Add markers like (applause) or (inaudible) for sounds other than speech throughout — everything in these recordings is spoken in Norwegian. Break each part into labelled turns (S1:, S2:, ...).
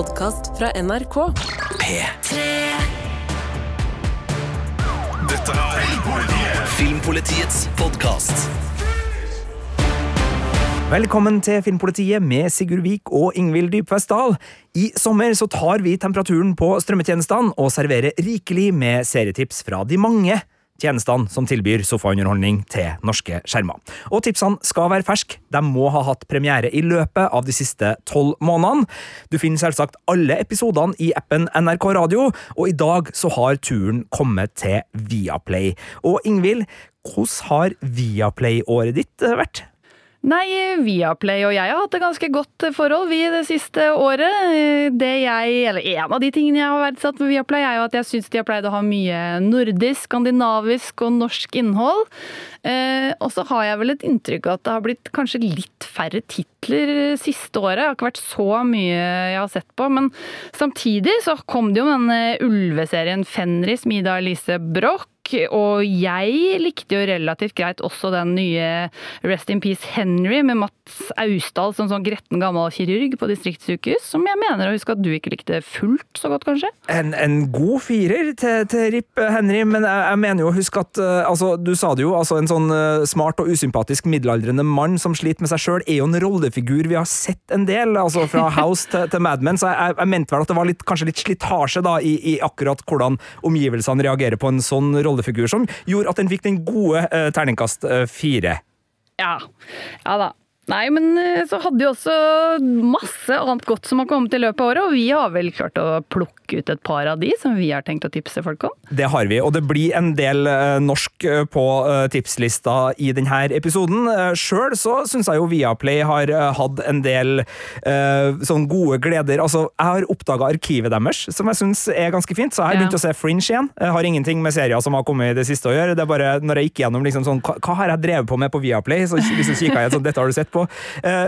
S1: podkast fra NRK.
S2: P3 Dette er Filmpolitiet Filmpolitiets podkast.
S3: Velkommen til Filmpolitiet med Sigurd Vik og Ingvild Dybfest Dahl. I sommer så tar vi temperaturen på strømmetjenestene og serverer rikelig med serietips fra de mange tjenestene som tilbyr sofaunderholdning til norske skjermer. Og tipsene skal være ferske. De må ha hatt premiere i løpet av de siste tolv månedene. Du finner selvsagt alle episodene i appen NRK Radio, og i dag så har turen kommet til Viaplay. Og Ingvild, hvordan har Viaplay-året ditt vært?
S4: Nei, Viaplay og jeg har hatt et ganske godt forhold vi det siste året. Det jeg, eller En av de tingene jeg har verdsatt med Viaplay, er jo at jeg syns de har pleid å ha mye nordisk, skandinavisk og norsk innhold. Eh, og så har jeg vel et inntrykk av at det har blitt kanskje litt færre titler siste året. Det har ikke vært så mye jeg har sett på. Men samtidig så kom det jo denne ulveserien Fenris, Mida Elise Broch og jeg likte jo relativt greit også den nye Rest in Peace Henry med Mats Austdal som sånn gretten gammel kirurg på distriktssykehus, som jeg mener å huske at du ikke likte fullt så godt, kanskje?
S3: En, en god firer til, til RIP Henry, men jeg, jeg mener jo å huske at uh, altså, Du sa det jo, altså en sånn uh, smart og usympatisk middelaldrende mann som sliter med seg sjøl, er jo en rollefigur vi har sett en del, altså fra (laughs) House til, til Mad Men, så jeg, jeg, mente vel at det var litt, kanskje litt slitasje da i, i akkurat hvordan omgivelsene reagerer på en sånn rollefigur, som gjorde at den fikk den gode uh, terningkast fire.
S4: Ja. ja da. Nei, men eh, så hadde jo også masse annet godt som har kommet i løpet av året, og vi har vel klart å plukke ut et par av de som vi har tenkt å tipse folk om.
S3: Det har vi, og det blir en del uh, norsk uh, på uh, tipslista i denne episoden. Sjøl så syns jeg jo Viaplay har hatt en del sånn gode gleder. Altså, jeg har oppdaga arkivet deres, som jeg syns er ganske fint, så jeg har begynt ja. å se Fringe igjen. Jeg har ingenting med serier som har kommet i det siste å gjøre. Det er bare når jeg gikk gjennom liksom sånn, hva, hva har jeg drevet på med på Viaplay, så liksom kikka jeg sånn, dette har du sett på.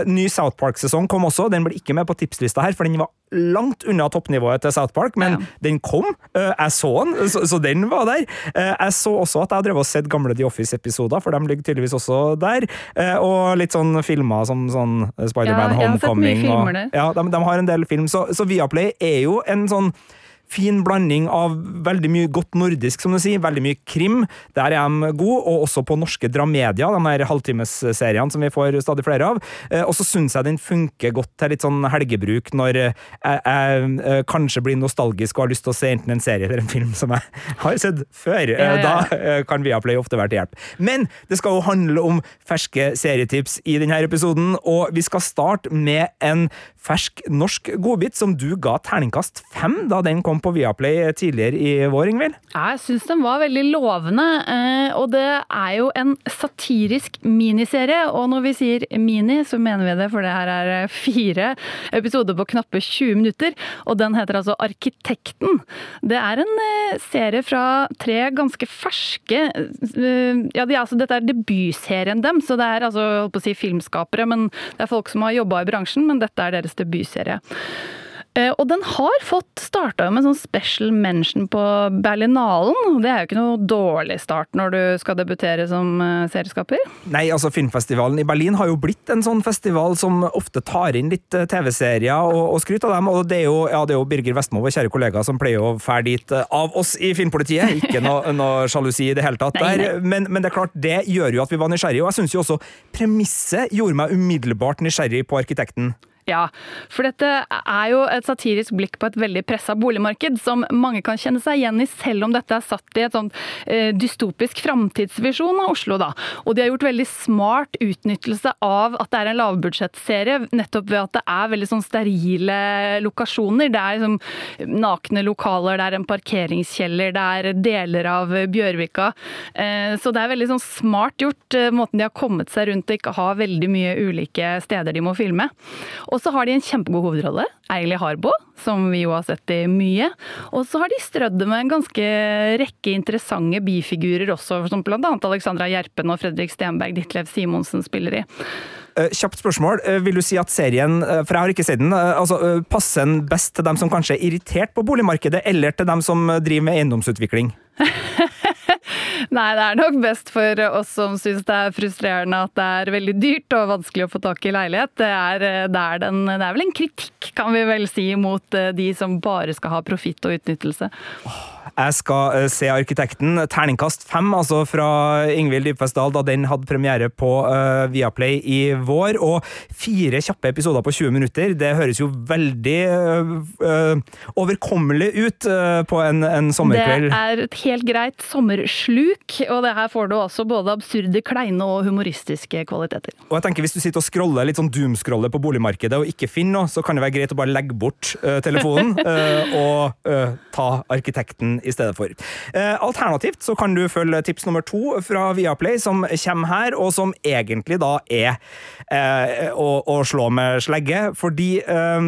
S3: ny South Park-sesong kom også, den ble ikke med på tipslista her, for den var langt unna toppnivået til South Park, men ja. den kom. Jeg så den, så, så, den var der. Jeg så også at jeg har drevet og sett gamle The Office-episoder, for de ligger tydeligvis også der. Og litt sånn filmer som sånn Spiderman
S4: ja,
S3: Homecoming.
S4: Og,
S3: ja, de, de, har en del film, så, så Viaplay er jo en sånn fin blanding av veldig mye godt nordisk, som du sier, veldig mye krim. Der er de gode, og også på norske dramedia, de her halvtimesseriene som vi får stadig flere av. Eh, og så syns jeg den funker godt til litt sånn helgebruk, når jeg, jeg, jeg kanskje blir nostalgisk og har lyst til å se enten en serie eller en film som jeg (laughs) har sett før. Ja, ja. Da eh, kan Viaplay ofte være til hjelp. Men det skal jo handle om ferske serietips i denne episoden, og vi skal starte med en fersk norsk godbit som du ga terningkast fem da den kom på Viaplay tidligere i vår, Ingvild?
S4: Jeg syns den var veldig lovende. Eh, og det er jo en satirisk miniserie. Og når vi sier mini, så mener vi det, for det her er eh, fire episoder på knappe 20 minutter. Og den heter altså Arkitekten. Det er en eh, serie fra tre ganske ferske Ja, de, altså, dette er debutserien dem, så det er altså holdt på å si filmskapere, men det er folk som har jobba i bransjen, men dette er deres debutserie. Eh, og den har fått starta med sånn special mention på Berlinalen. Det er jo ikke noe dårlig start når du skal debutere som eh, serieskaper.
S3: Nei, altså Filmfestivalen i Berlin har jo blitt en sånn festival som ofte tar inn litt eh, TV-serier og, og skryter av dem. Og det er jo, ja, det er jo Birger Vestmo, vår kjære kollega, som pleier å fære dit av oss i Filmpolitiet. Ikke noe, (laughs) noe sjalusi i det hele tatt nei, der. Men, men, det er klart, det gjør jo at vi var nysgjerrige. Og jeg syns jo også premisset gjorde meg umiddelbart nysgjerrig på arkitekten.
S4: Ja, for dette er jo et satirisk blikk på et veldig pressa boligmarked, som mange kan kjenne seg igjen i, selv om dette er satt i et sånn dystopisk framtidsvisjon av Oslo, da. Og de har gjort veldig smart utnyttelse av at det er en lavbudsjettserie, nettopp ved at det er veldig sånn sterile lokasjoner. Det er liksom nakne lokaler, det er en parkeringskjeller, det er deler av Bjørvika. Eh, så det er veldig sånn smart gjort, eh, måten de har kommet seg rundt og ikke ha veldig mye ulike steder de må filme. Og så har de en kjempegod hovedrolle, Eili Harbo, som vi jo har sett i mye. Og så har de strødd det med en ganske rekke interessante bifigurer også, som bl.a. Alexandra Gjerpen og Fredrik Stenberg Ditlev Simonsen spiller i.
S3: Uh, kjapt spørsmål. Uh, vil du si at serien, uh, for jeg har ikke sett den, altså, passer den best til dem som kanskje er irritert på boligmarkedet, eller til dem som driver med eiendomsutvikling? (laughs)
S4: Nei, det er nok best for oss som syns det er frustrerende at det er veldig dyrt og vanskelig å få tak i leilighet. Det er, det er, den, det er vel en kritikk, kan vi vel si, mot eh, de som bare skal ha profitt og utnyttelse.
S3: Jeg skal uh, se Arkitekten. Terningkast fem, altså fra Ingvild Dybfest Dahl, da den hadde premiere på uh, Viaplay i vår. Og fire kjappe episoder på 20 minutter. Det høres jo veldig uh, overkommelig ut på en, en, sommerkveld.
S4: Det er et helt greit sommersluk, og det her får du også både absurde, kleine og humoristiske kvaliteter.
S3: Og jeg tenker Hvis du sitter og scroller litt sånn doomscroller på boligmarkedet og ikke finner noe, så kan det være greit å bare legge bort telefonen (laughs) og ta Arkitekten i stedet for. Eh, alternativt så kan du følge tips nummer to fra Viaplay, som kommer her, og som egentlig da er eh, å, slå med slegge, fordi eh,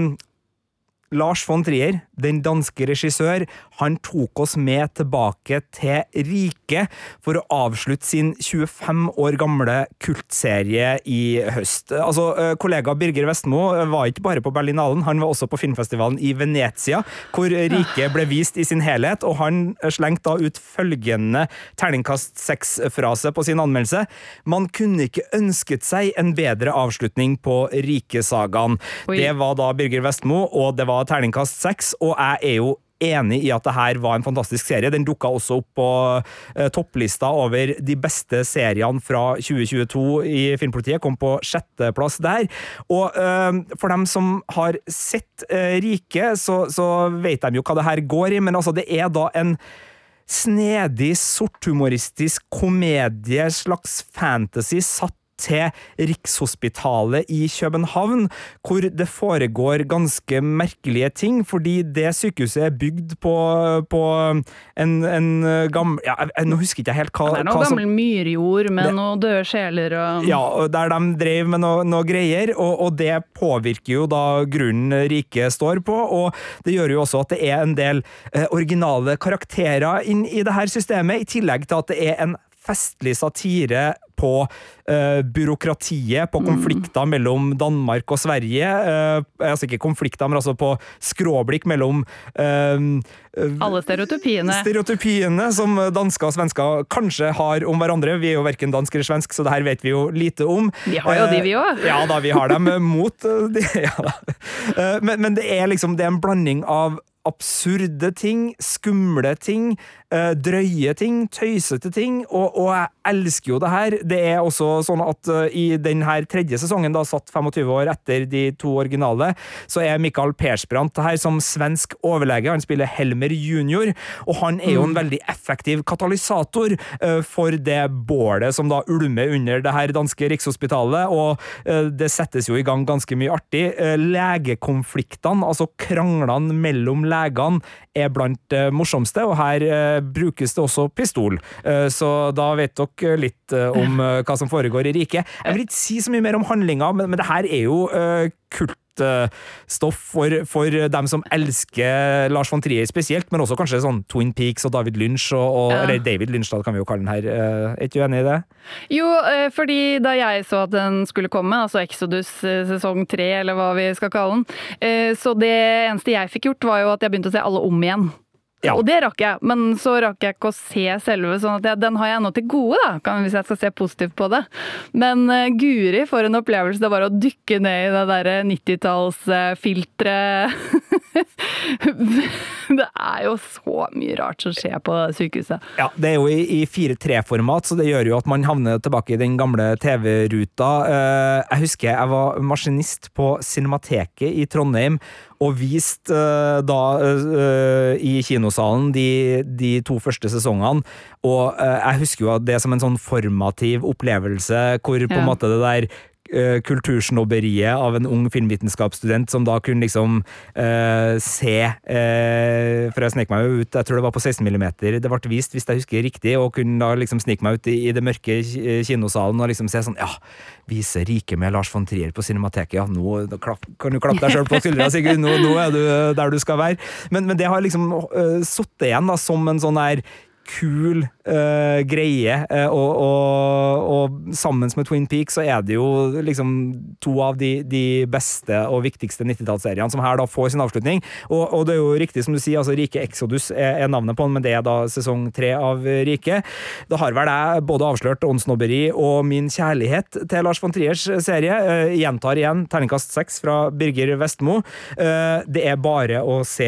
S3: Lars von Trier, den danske regissør, han tok oss med tilbake til riket for å avslutte sin 25 år gamle kultserie i høst. Altså, eh, Kollega Birger Vestmo var ikke bare på Berlinalen, han var også på filmfestivalen i Venezia, hvor riket ble vist i sin helhet, og han slengte da ut følgende terningkast seks-frase på sin anmeldelse. Man kunne ikke ønsket seg en bedre avslutning på rikesagaen. Det var da Birger Vestmo, og det var terningkast seks, og jeg er jo enig i at det her var en fantastisk serie. Den dukka også opp på uh, topplista over de beste seriene fra 2022 i Filmpolitiet. Kom på sjetteplass der. Og uh, for dem som har sett uh, Rike, så, så, vet de jo hva det her går i, men altså, det er da en snedig, sorthumoristisk komedie, slags fantasy, satt til Rikshospitalet i København, hvor det foregår ganske merkelige ting, fordi det sykehuset er bygd på, på en, en gammel ja, Nå husker ikke jeg helt hva
S4: Det er noe gammel myrjord med det, noen døde sjeler og
S3: Ja, der de drev med noe, noe greier, og, og, det påvirker jo da grunnen riket står på, og det gjør jo også at det er en del eh, originale karakterer inn i det her systemet, i tillegg til at det er en festlig satire på uh, byråkratiet, på mm. konflikter mellom Danmark og Sverige. Uh, altså ikke konflikter, men altså på skråblikk mellom uh,
S4: Alle stereotypiene.
S3: Stereotypiene som dansker og svensker kanskje har om hverandre. Vi er jo verken dansk eller svensk, så det her vet vi jo lite om.
S4: Vi har jo de, vi òg.
S3: Ja da, vi har dem mot de, (laughs) ja, men, men, det er liksom det er en blanding av absurde ting, skumle ting, Eh, drøye ting, tøysete ting, og, og, jeg elsker jo det her. Det er også sånn at uh, i denne tredje sesongen, da satt 25 år etter de to originale, så er Michael Persbrandt her som svensk overlege. Han spiller Helmer junior, og han er jo en mm. veldig effektiv katalysator uh, for det bålet som da ulmer under det her danske Rikshospitalet, og det settes jo i gang ganske mye artig. Legekonfliktene, altså kranglene mellom legene, er blant det morsomste, og her brukes det også pistol. Eh, så da vet dere litt eh, om eh, hva som foregår i riket. Jeg vil ikke si så mye mer om handlinga, men, men det her er jo kult stoff for, for, dem som elsker Lars von Trier spesielt, men også kanskje sånn Twin Peaks og David Lynch, og, og ja. eller David Lynch, da kan vi jo kalle den her. Er ikke du enig i det?
S4: Jo, fordi da jeg så at den skulle komme, altså Exodus sesong tre, eller hva vi skal kalle den, så det eneste jeg fikk gjort, var jo at jeg begynte å se alle om igjen. Ja. Og det rakk jeg, men så rakk jeg ikke å se selve, sånn at jeg, den har jeg ennå til gode, da, hvis jeg skal se positivt på det. Men uh, guri, for en opplevelse det var å dykke ned i det derre 90-tallsfilteret. (laughs) det er jo så mye rart som skjer på sykehuset.
S3: Ja, det er jo i, i 4-3-format, så det gjør jo at man havner tilbake i den gamle TV-ruta. Uh, jeg husker jeg var maskinist på Cinemateket i Trondheim og vist uh, da uh, i kinosalen de, de, to første sesongene. Og uh, jeg husker jo at det som en sånn formativ opplevelse, hvor på en måte det der uh, kultursnobberiet av en ung filmvitenskapsstudent som da kunne liksom uh, se uh, For jeg snek meg jo ut, jeg tror det var på 16 mm det ble vist, hvis jeg husker riktig, og kunne da liksom snike meg ut i, i det mørke kinosalen og liksom se sånn Ja, vise riket med Lars von Trier på Cinemateket, ja, nå klapp, kan du klappe deg sjøl på skuldra, Sigurd, nå, nå, er du der du skal være. Men, men det har liksom uh, sittet igjen da, som en sånn her kul uh, greie. Uh, og, og, og, sammen med Twin Peaks så er det jo liksom to av de, de beste og viktigste 90-tallsseriene som her da får sin avslutning. Og, og, det er jo riktig som du sier, altså Rike Exodus er, er navnet på den, men det er da sesong tre av Rike. Da har vel jeg både avslørt åndsnobberi og min kjærlighet til Lars von Triers serie. Uh, gjentar igjen terningkast seks fra Birger Vestmo. det er bare å se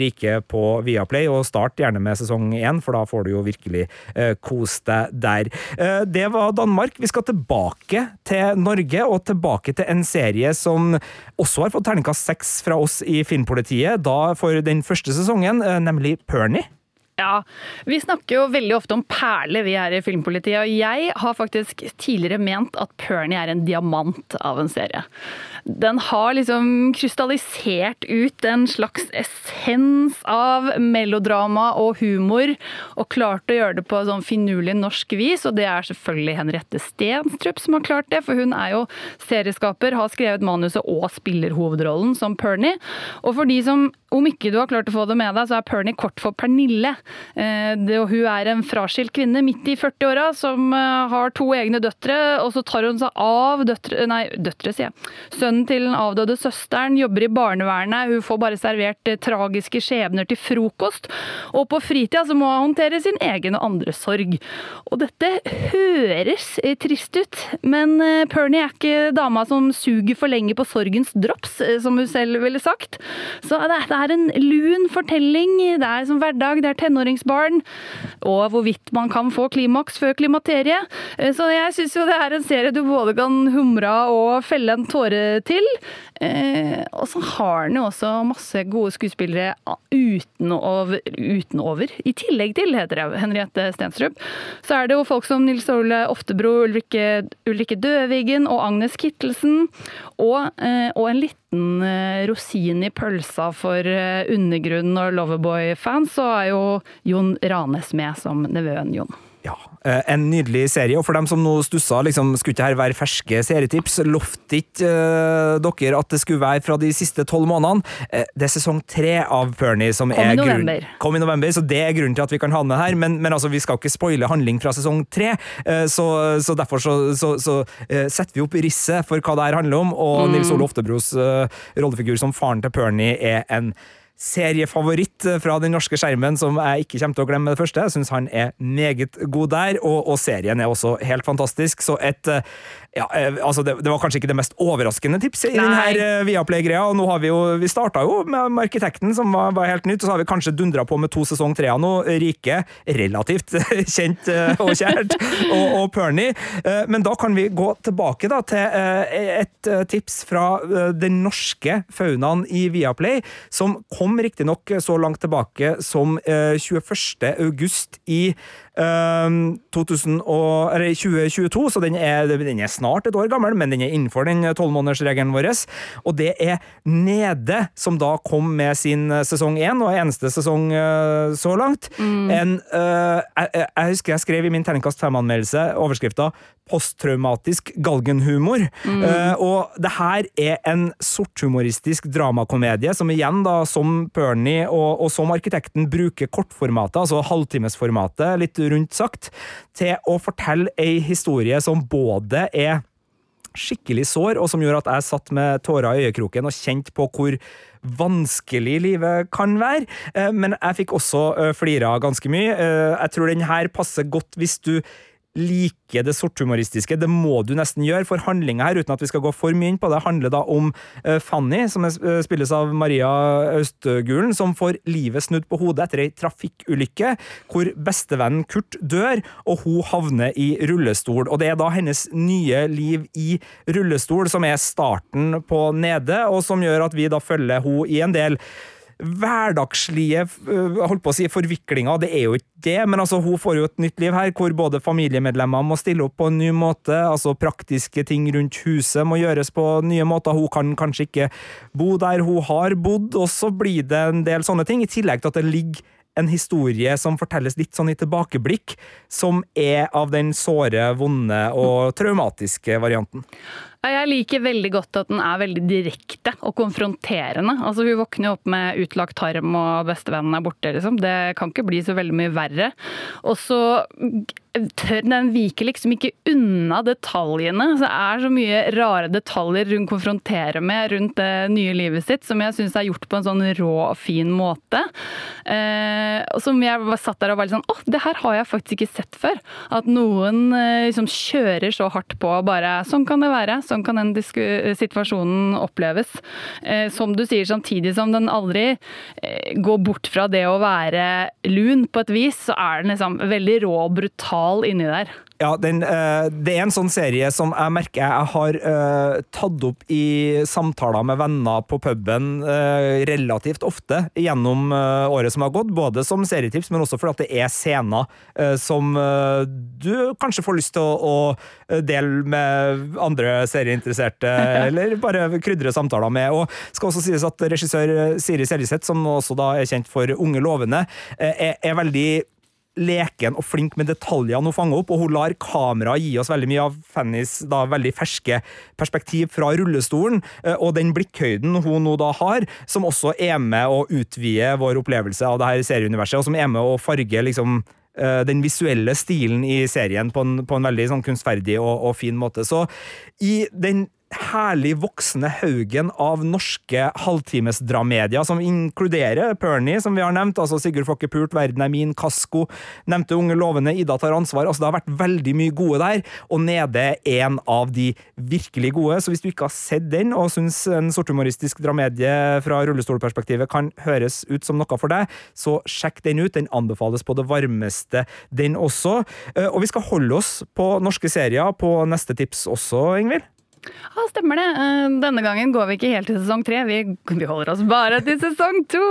S3: Rike på Viaplay, og start gjerne med sesong én, for da får du jo virkelig uh, kose deg der. Uh, det var Danmark. Vi skal tilbake til Norge, og tilbake til en serie som også har fått terningkast seks fra oss i Filmpolitiet, da for den første sesongen, uh, nemlig Pernie.
S4: Ja, Vi snakker jo veldig ofte om perler, vi her i Filmpolitiet. Og jeg har faktisk tidligere ment at Pernie er en diamant av en serie. Den har liksom krystallisert ut en slags essens av melodrama og humor, og klart å gjøre det på sånn finurlig norsk vis. Og det er selvfølgelig Henriette Stenstrup som har klart det, for hun er jo serieskaper, har skrevet manuset og spiller hovedrollen som Pernie. Og for de som, om ikke du har klart å få det med deg, så er Pernie kort for Pernille. Eh, hun er en fraskilt kvinne midt i 40-åra som eh, har to egne døtre, og så tar hun seg av døtre, nei, døtre, sier jeg. Sønnen til den avdøde søsteren jobber i barnevernet, hun får bare servert eh, tragiske skjebner til frokost, og på fritida så må hun håndtere sin egen og andres sorg. Og dette høres trist ut, men Pernie er ikke dama som suger for lenge på sorgens drops, som hun selv ville sagt. Så det er en lun fortelling, det er som hverdag, det er tenåring tenåringsbarn, og hvorvidt man kan få klimaks før klimakteriet. Eh, så jeg syns jo det er en serie du både kan humre og felle en tåre til. Eh, og så har den jo også masse gode skuespillere utenover, utenover. I tillegg til, heter det Henriette Stenstrup. Så er det jo folk som Nils Ole Oftebro, Ulrikke, Ulrikke Døvigen og Agnes Kittelsen. Og, eh, og en liten rosin i pølsa for undergrunnen og Loverboy-fans, så er jo Jon Ranes med som nevøen Jon.
S3: Ja, eh, En nydelig serie. Og for dem som nå stussa, liksom, skulle ikke her være ferske serietips? Lovte ikke uh, dere at det skulle være fra de siste tolv månedene? Uh, det er sesong tre av Pernie som
S4: Kom
S3: er
S4: i november.
S3: Kom i november, så det er grunnen til at vi kan ha den her. Men, men altså, vi skal ikke spoile handling fra sesong tre, uh, så, så, derfor så, så, så setter vi opp risset for hva det her handler om, og mm. Nils Ole Oftebros rollefigur som faren til Pernie er en seriefavoritt fra den norske skjermen som jeg ikke kommer til å glemme med det første. Jeg syns han er meget god der, og, og, serien er også helt fantastisk. Så et ja, eh, altså det, det, var kanskje ikke det mest overraskende tipset i denne uh, Viaplay-greia. og nå har Vi jo, vi starta jo med Arkitekten, som var, var, helt nytt, og så har vi kanskje dundra på med to sesong tre nå. Rike, relativt (laughs) kjent uh, og kjært, (laughs) og, og Pernie. Men da kan vi gå tilbake da, til et tips fra den norske faunaen i Viaplay, som kom riktignok så langt tilbake som 21. august i 2000 og, 2022, så den er, den er, snart et år gammel, men den er innenfor den tolvmånedersregelen vår. Og det er Nede, som da kom med sin sesong én, og eneste sesong uh, så langt. Mm. En, uh, jeg, jeg, husker jeg skrev i min terningkast fem-anmeldelse overskrifta posttraumatisk galgenhumor. Mm. Uh, og det her er en sorthumoristisk dramakomedie som igjen, da, som Pernie og, og som arkitekten, bruker kortformatet, altså halvtimesformatet, litt rundt sagt, til å fortelle ei historie som både er skikkelig sår, og som gjorde at jeg satt med tårer i øyekroken og kjente på hvor vanskelig livet kan være. Eh, men jeg fikk også eh, flira ganske mye. Jeg tror den her passer godt hvis du liker det sorthumoristiske. Det må du nesten gjøre, for handlinga her, uten at vi skal gå for mye inn på det, handler da om uh, Fanny, som uh, spilles av Maria Austgulen, som får livet snudd på hodet etter ei trafikkulykke, hvor bestevennen Kurt dør, og hun havner i rullestol. Og det er da hennes nye liv i rullestol som er starten på Nede, og som gjør at vi da følger hun i en del hverdagslige øh, holdt på å si, forviklinger. Det er jo ikke det, men altså, hun får jo et nytt liv her, hvor både familiemedlemmer må stille opp på en ny måte. altså Praktiske ting rundt huset må gjøres på nye måter. Hun kan kanskje ikke bo der hun har bodd, og så blir det en del sånne ting. I tillegg til at det ligger en historie som fortelles litt sånn i tilbakeblikk, som er av den såre, vonde og traumatiske varianten.
S4: Jeg liker veldig godt at den er veldig direkte og konfronterende. Altså Hun våkner opp med utlagt tarm og bestevennen er borte. liksom. Det kan ikke bli så veldig mye verre. Og så tør den viker liksom ikke unna detaljene. Det er så mye rare detaljer hun konfronterer med rundt det nye livet sitt, som jeg syns er gjort på en sånn rå og fin måte. Eh, og som jeg satt der og var litt sånn Å, det her har jeg faktisk ikke sett før. At noen eh, liksom kjører så hardt på bare Sånn kan det være. Sånn kan den situasjonen oppleves. Eh, som du sier, samtidig som den aldri eh, går bort fra det å være lun på et vis, så er den liksom veldig rå og brutal inni der.
S3: Ja, den, uh, det er en sånn serie som jeg merker jeg har tatt opp i samtaler med venner på puben relativt ofte gjennom året som har gått, både som serietips, men også fordi det er scener som du kanskje får lyst til å, å dele med andre serieinteresserte, (laughs) eller bare krydre samtaler med. Og skal også sies at regissør Siri Seljeseth, som også da er kjent for Unge lovende, er, er veldig leken og flink med detaljene hun fanger opp, og hun lar kameraet gi oss veldig mye av Fannys da veldig ferske perspektiv fra rullestolen, eh, og den blikkhøyden hun nå da har, som også er med å utvide vår opplevelse av det her serieuniverset, og som er med å farge liksom eh, den visuelle stilen i serien på en, på en veldig sånn kunstferdig og, og, fin måte. Så i den herlig voksende haugen av norske halvtimesdramedier, som inkluderer Pernie, som vi har nevnt, altså Sigurd Flokke Pult, Verden er min, Kasko, nevnte Unge lovende, Ida tar ansvar. altså Det har vært veldig mye gode der, og Nede en av de virkelig gode. Så hvis du ikke har sett den, og syns en sorthumoristisk dramedie fra rullestolperspektivet kan høres ut som noe for deg, så sjekk den ut. Den anbefales på det varmeste, den også. Eh, og vi skal holde oss på norske serier på neste tips også, Ingvild.
S4: Ja, stemmer det. Eh, denne gangen går vi ikke helt til sesong tre, vi, holder oss bare til sesong to!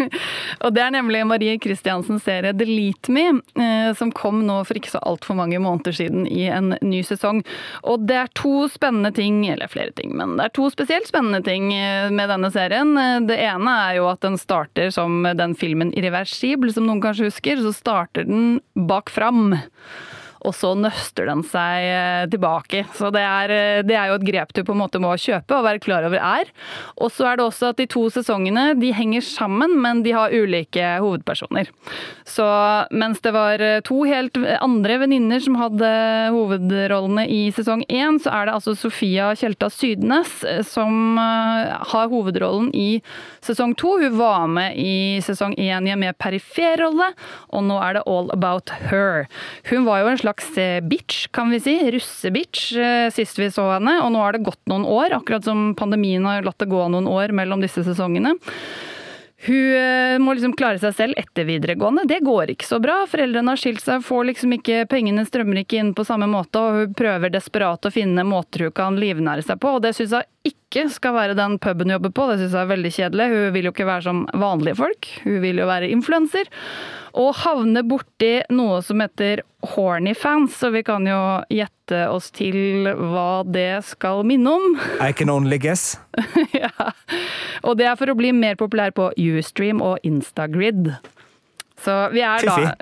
S4: (laughs) og det er nemlig Marie Kristiansens serie Delete Me, eh, som kom nå for ikke så altfor mange måneder siden i en ny sesong. Og det er to spennende ting, eller flere ting, men det er to spesielt spennende ting eh, med denne serien. Det ene er jo at den starter som den filmen Irreversibel, som noen kanskje husker. Så starter den bak fram og så nøster den seg eh, tilbake. Så det er, eh, det er, jo et grep du på en måte må kjøpe og være klar over er. Og så er det også at de to sesongene de henger sammen, men de har ulike hovedpersoner. Så mens det var eh, to helt andre venninner som hadde hovedrollene i sesong én, så er det altså Sofia Tjelta Sydnes som har hovedrollen i sesong to. Hun var med i sesong én i en mer perifer rolle, og nå er det All About Her. Hun var jo en slags slags eh, bitch, kan vi si. Russebitch eh, sist vi så henne. Og nå har det gått noen år, akkurat som pandemien har latt det gå noen år mellom disse sesongene. Hun eh, må liksom klare seg selv etter videregående. Det går ikke så bra. Foreldrene har skilt seg, får liksom ikke, pengene strømmer ikke inn på samme måte, og hun prøver desperat å finne måter hun kan livnære seg på, og det syns hun ikke skal være den puben hun jobber på. Det syns jeg er veldig kjedelig. Hun vil jo ikke være som vanlige folk, hun vil jo være influenser og havne borti noe som heter horny fans, så vi kan jo gjette oss til hva det skal minne om.
S3: I can only guess. (laughs)
S4: ja. Og det er for å bli mer populær på Ustream og Instagrid. Så vi er da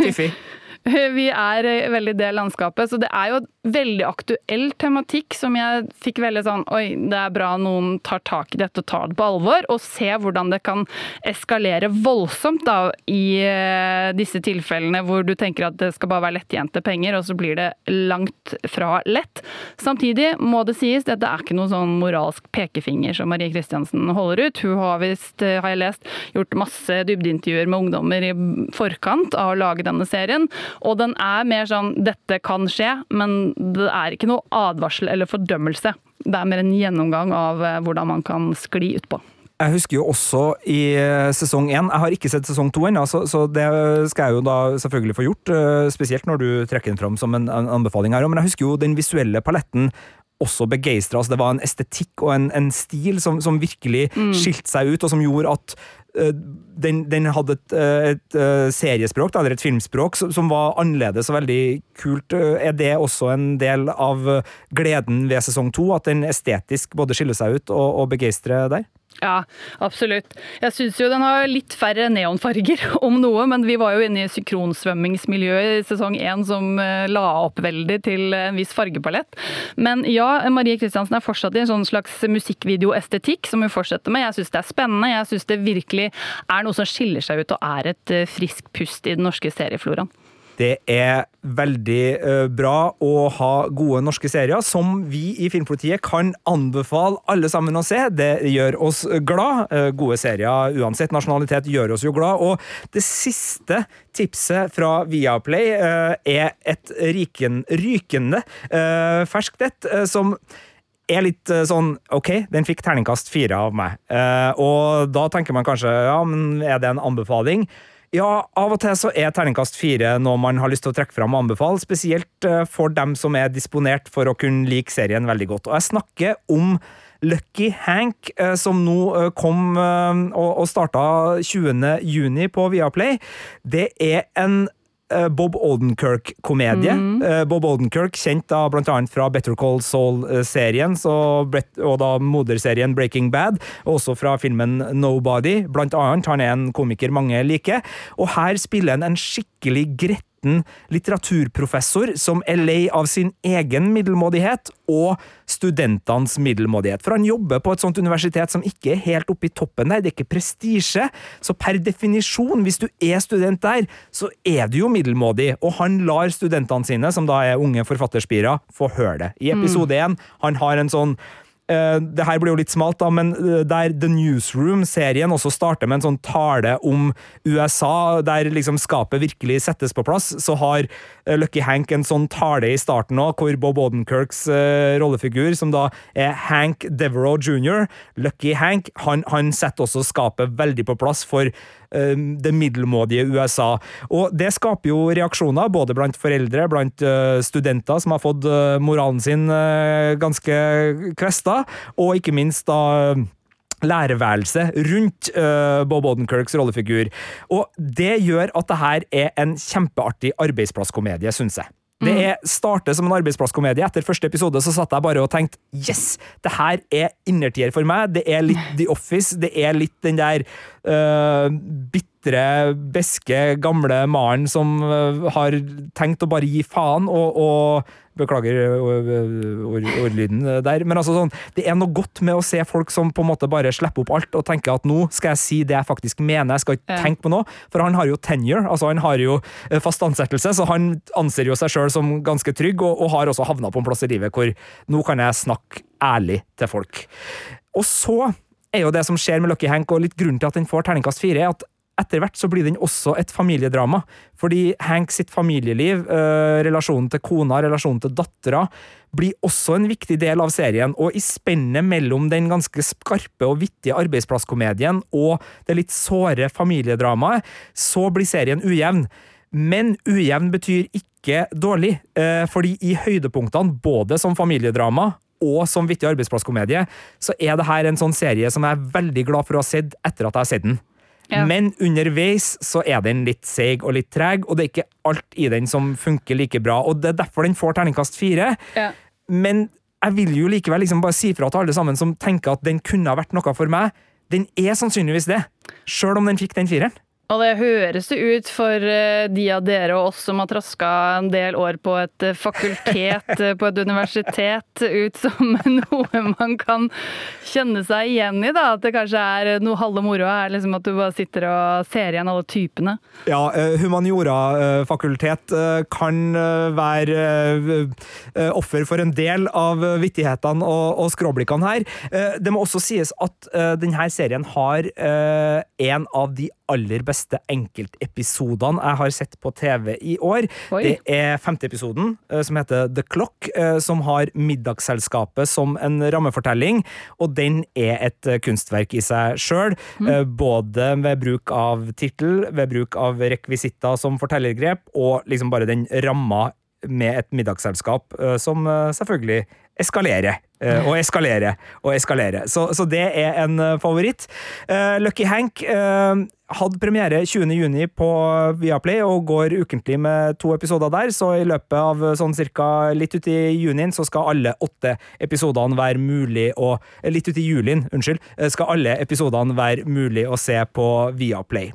S3: Fiffi. (laughs)
S4: Vi er veldig det landskapet, så det er jo veldig aktuell tematikk som jeg fikk veldig sånn Oi, det er bra noen tar tak i dette og tar det på alvor, og ser hvordan det kan eskalere voldsomt da i eh, disse tilfellene hvor du tenker at det skal bare være lettjente penger, og så blir det langt fra lett. Samtidig må det sies, dette er ikke noen sånn moralsk pekefinger som Marie Kristiansen holder ut. Hun har visst, eh, har jeg lest, gjort masse dybdeintervjuer med ungdommer i forkant av å lage denne serien. Og den er mer sånn 'dette kan skje', men det er ikke noe advarsel eller fordømmelse. Det er mer en gjennomgang av eh, hvordan man kan skli utpå.
S3: Jeg husker jo også i eh, sesong én Jeg har ikke sett sesong to ennå, så, så, det skal jeg jo da selvfølgelig få gjort. Eh, spesielt når du trekker den fram som en, anbefaling her. Men jeg husker jo den visuelle paletten også begeistra. Altså det var en estetikk og en, en stil som, som virkelig mm. skilte seg ut, og som gjorde at den, den, hadde et, uh, et uh, seriespråk, eller et filmspråk, som, var annerledes og veldig kult. er det også en del av gleden ved sesong to, at den estetisk både skiller seg ut og, og begeistrer der?
S4: Ja, absolutt. Jeg syns jo den har litt færre neonfarger, (laughs) om noe. Men vi var jo inne i synkronsvømmingsmiljøet i sesong én som eh, la opp veldig til en viss fargepalett. Men ja, Marie Kristiansen er fortsatt i en sånn slags musikkvideoestetikk som hun fortsetter med. Jeg syns det er spennende. Jeg syns det virkelig er noe som skiller seg ut og er et eh, friskt pust i den norske seriefloraen.
S3: Det er veldig uh, bra å ha gode norske serier som vi i Filmpolitiet kan anbefale alle sammen å se. Det gjør oss glad. Uh, gode serier uansett nasjonalitet gjør oss jo glad. Og det siste tipset fra Viaplay uh, er et riken, rykende ferskt et, som er litt sånn OK, den fikk terningkast fire av meg. og da tenker man kanskje ja, men er det en anbefaling? Ja, av og til så er terningkast fire noe man har lyst til å trekke fram og anbefale, spesielt eh, for dem som er disponert for å kunne like serien veldig godt. Og jeg snakker om Lucky Hank, eh, som nå eh, kom og starta 20. juni på Viaplay. Det er en Eh, Bob Oldenkirk-komedie. Mm. Eh, Bob Oldenkirk, kjent da bl.a. fra Better Call Saul-serien eh, og da moderserien Breaking Bad, og også fra filmen Nobody. Blant annet, han er en komiker mange liker. Og her spiller han en skikkelig grett 2019 litteraturprofessor som er lei av sin egen middelmådighet og studentenes middelmådighet. For han jobber på et sånt universitet som ikke er helt oppe i toppen der, det er ikke prestisje. Så per definisjon, hvis du er student der, så er du jo middelmådig. Og han lar studentene sine, som da er unge forfatterspirer, få høre det. I episode mm. én, han har en sånn Uh, det her blir jo litt smalt, da, men uh, der The Newsroom-serien også starter med en sånn tale om USA, der liksom skapet virkelig settes på plass, så har uh, Lucky Hank en sånn tale i starten òg, hvor Bob Odenkirks rollefigur, som da er Hank Devereaux jr., Lucky Hank, han, han setter også skapet veldig på plass for Eh, det middelmådige USA. Og det skaper jo reaksjoner, både blant foreldre, blant eh, studenter som har fått eh, moralen sin ganske kvesta, og ikke minst da lærerværelse rundt uh, Bob Odenkirks rollefigur. Og det gjør at det her er en kjempeartig arbeidsplasskomedie, syns jeg. Det er, starter som en arbeidsplasskomedie. Etter første episode så satt jeg bare og tenkte yes, det her er innertier for meg. Det er litt (laughs) The Office. Det er litt den der uh, bitre, beske, gamle mannen som uh, har tenkt å bare gi faen, og, og Beklager ordlyden der. Men altså sånn, det er noe godt med å se folk som på en måte bare slipper opp alt og tenker at nå skal jeg si det jeg faktisk mener, jeg skal ikke tenke på noe. For han har jo tenure, altså han har jo eh, fast ansettelse, så han anser jo seg sjøl som ganske trygg, og, og har også havna på en plass i livet hvor nå kan jeg snakke ærlig til folk. Og så er jo det som skjer med Lucky Hank, og litt grunnen til at den får terningkast fire, er at etter hvert så blir den også et familiedrama. Fordi Hank sitt familieliv, eh, relasjonen til kona, relasjonen til dattera, blir også en viktig del av serien. Og i spennet mellom den ganske skarpe og vittige arbeidsplasskomedien og det litt såre familiedramaet, så blir serien ujevn. Men ujevn betyr ikke dårlig, eh, fordi i høydepunktene, både som familiedrama og som vittig arbeidsplasskomedie, så er det her en sånn serie som jeg er veldig glad for å ha sett etter at jeg har sett den. Ja. Men underveis så er den litt seig og litt treg, og det er ikke alt i den som funker like bra. Og Det er derfor den får terningkast fire. Ja. Men jeg vil jo likevel liksom bare si fra til alle sammen som tenker at den kunne ha vært noe for meg. Den er sannsynligvis det, sjøl om den fikk den fireren.
S4: Og det høres det ut for eh, de av dere og oss som har traska en del år på et eh, fakultet eh, på et universitet, ut som (laughs) noe man kan kjenne seg igjen i. da, At det kanskje er noe halve moroa er liksom at du bare sitter og ser igjen alle typene.
S3: Ja, humaniora-fakultet kan være offer for en del av vittighetene og, skråblikkene her. Det må også sies at denne serien har en av de aller beste enkeltepisodene jeg har sett på TV i år. Oi. Det er femte episoden, eh, som heter The Clock, eh, som har Middagsselskapet som en rammefortelling, og den er et eh, kunstverk i seg sjøl. Mm. Både ved bruk av tittel, ved bruk av rekvisitter som fortellergrep, og liksom bare den ramma med et middagsselskap eh, som eh, selvfølgelig eskalerer. eh, og eskalerer og eskalerer. Så, så det er en favoritt. Lucky Hank hadde premiere 20.6 på Viaplay og går ukentlig med to episoder der, så i løpet av sånn cirka litt ut i junien så skal alle åtte episodene være mulig å Litt uti julien, unnskyld, skal alle episodene være mulig å se på Viaplay.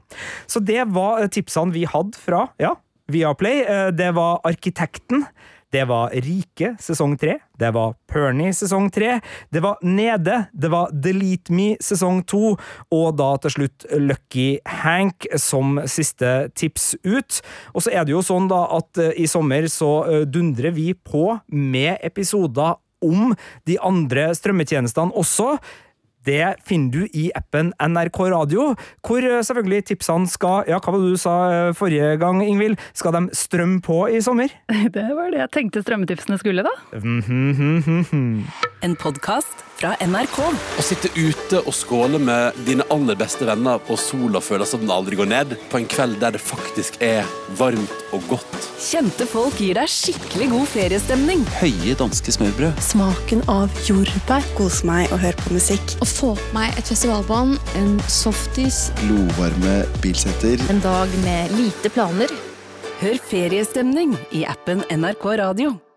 S3: Så det var tipsene vi hadde fra ja, Viaplay. Eh, Det var Arkitekten. Det var Rike sesong tre. Det var Pernie sesong tre. Det var Nede. Det var Delete Me sesong to. Og da til slutt Lucky Hank som siste tips ut. Og så er det jo sånn da at eh, i sommer så eh, dundrer vi på med episoder om de andre strømmetjenestene også. Det finner du i appen NRK Radio, hvor eh, selvfølgelig tipsene skal Ja, hva var det du sa eh, forrige gang, Ingvild? Skal de strømme på i sommer? (laughs)
S4: Det var det jeg tenkte strømmetipsene skulle, da.
S1: En podkast fra NRK.
S5: Å sitte ute og skåle med dine aller beste venner, og sola føles som den aldri går ned, på en kveld der det faktisk er varmt og godt.
S1: Kjente folk gir deg skikkelig god feriestemning.
S5: Høye danske smørbrød.
S6: Smaken av jordbær.
S7: Kos meg og høre på musikk.
S8: Å få på meg et festivalbånd, en softis,
S9: glovarme bilsetter.
S8: en dag med lite planer.
S1: Hør feriestemning i appen NRK Radio.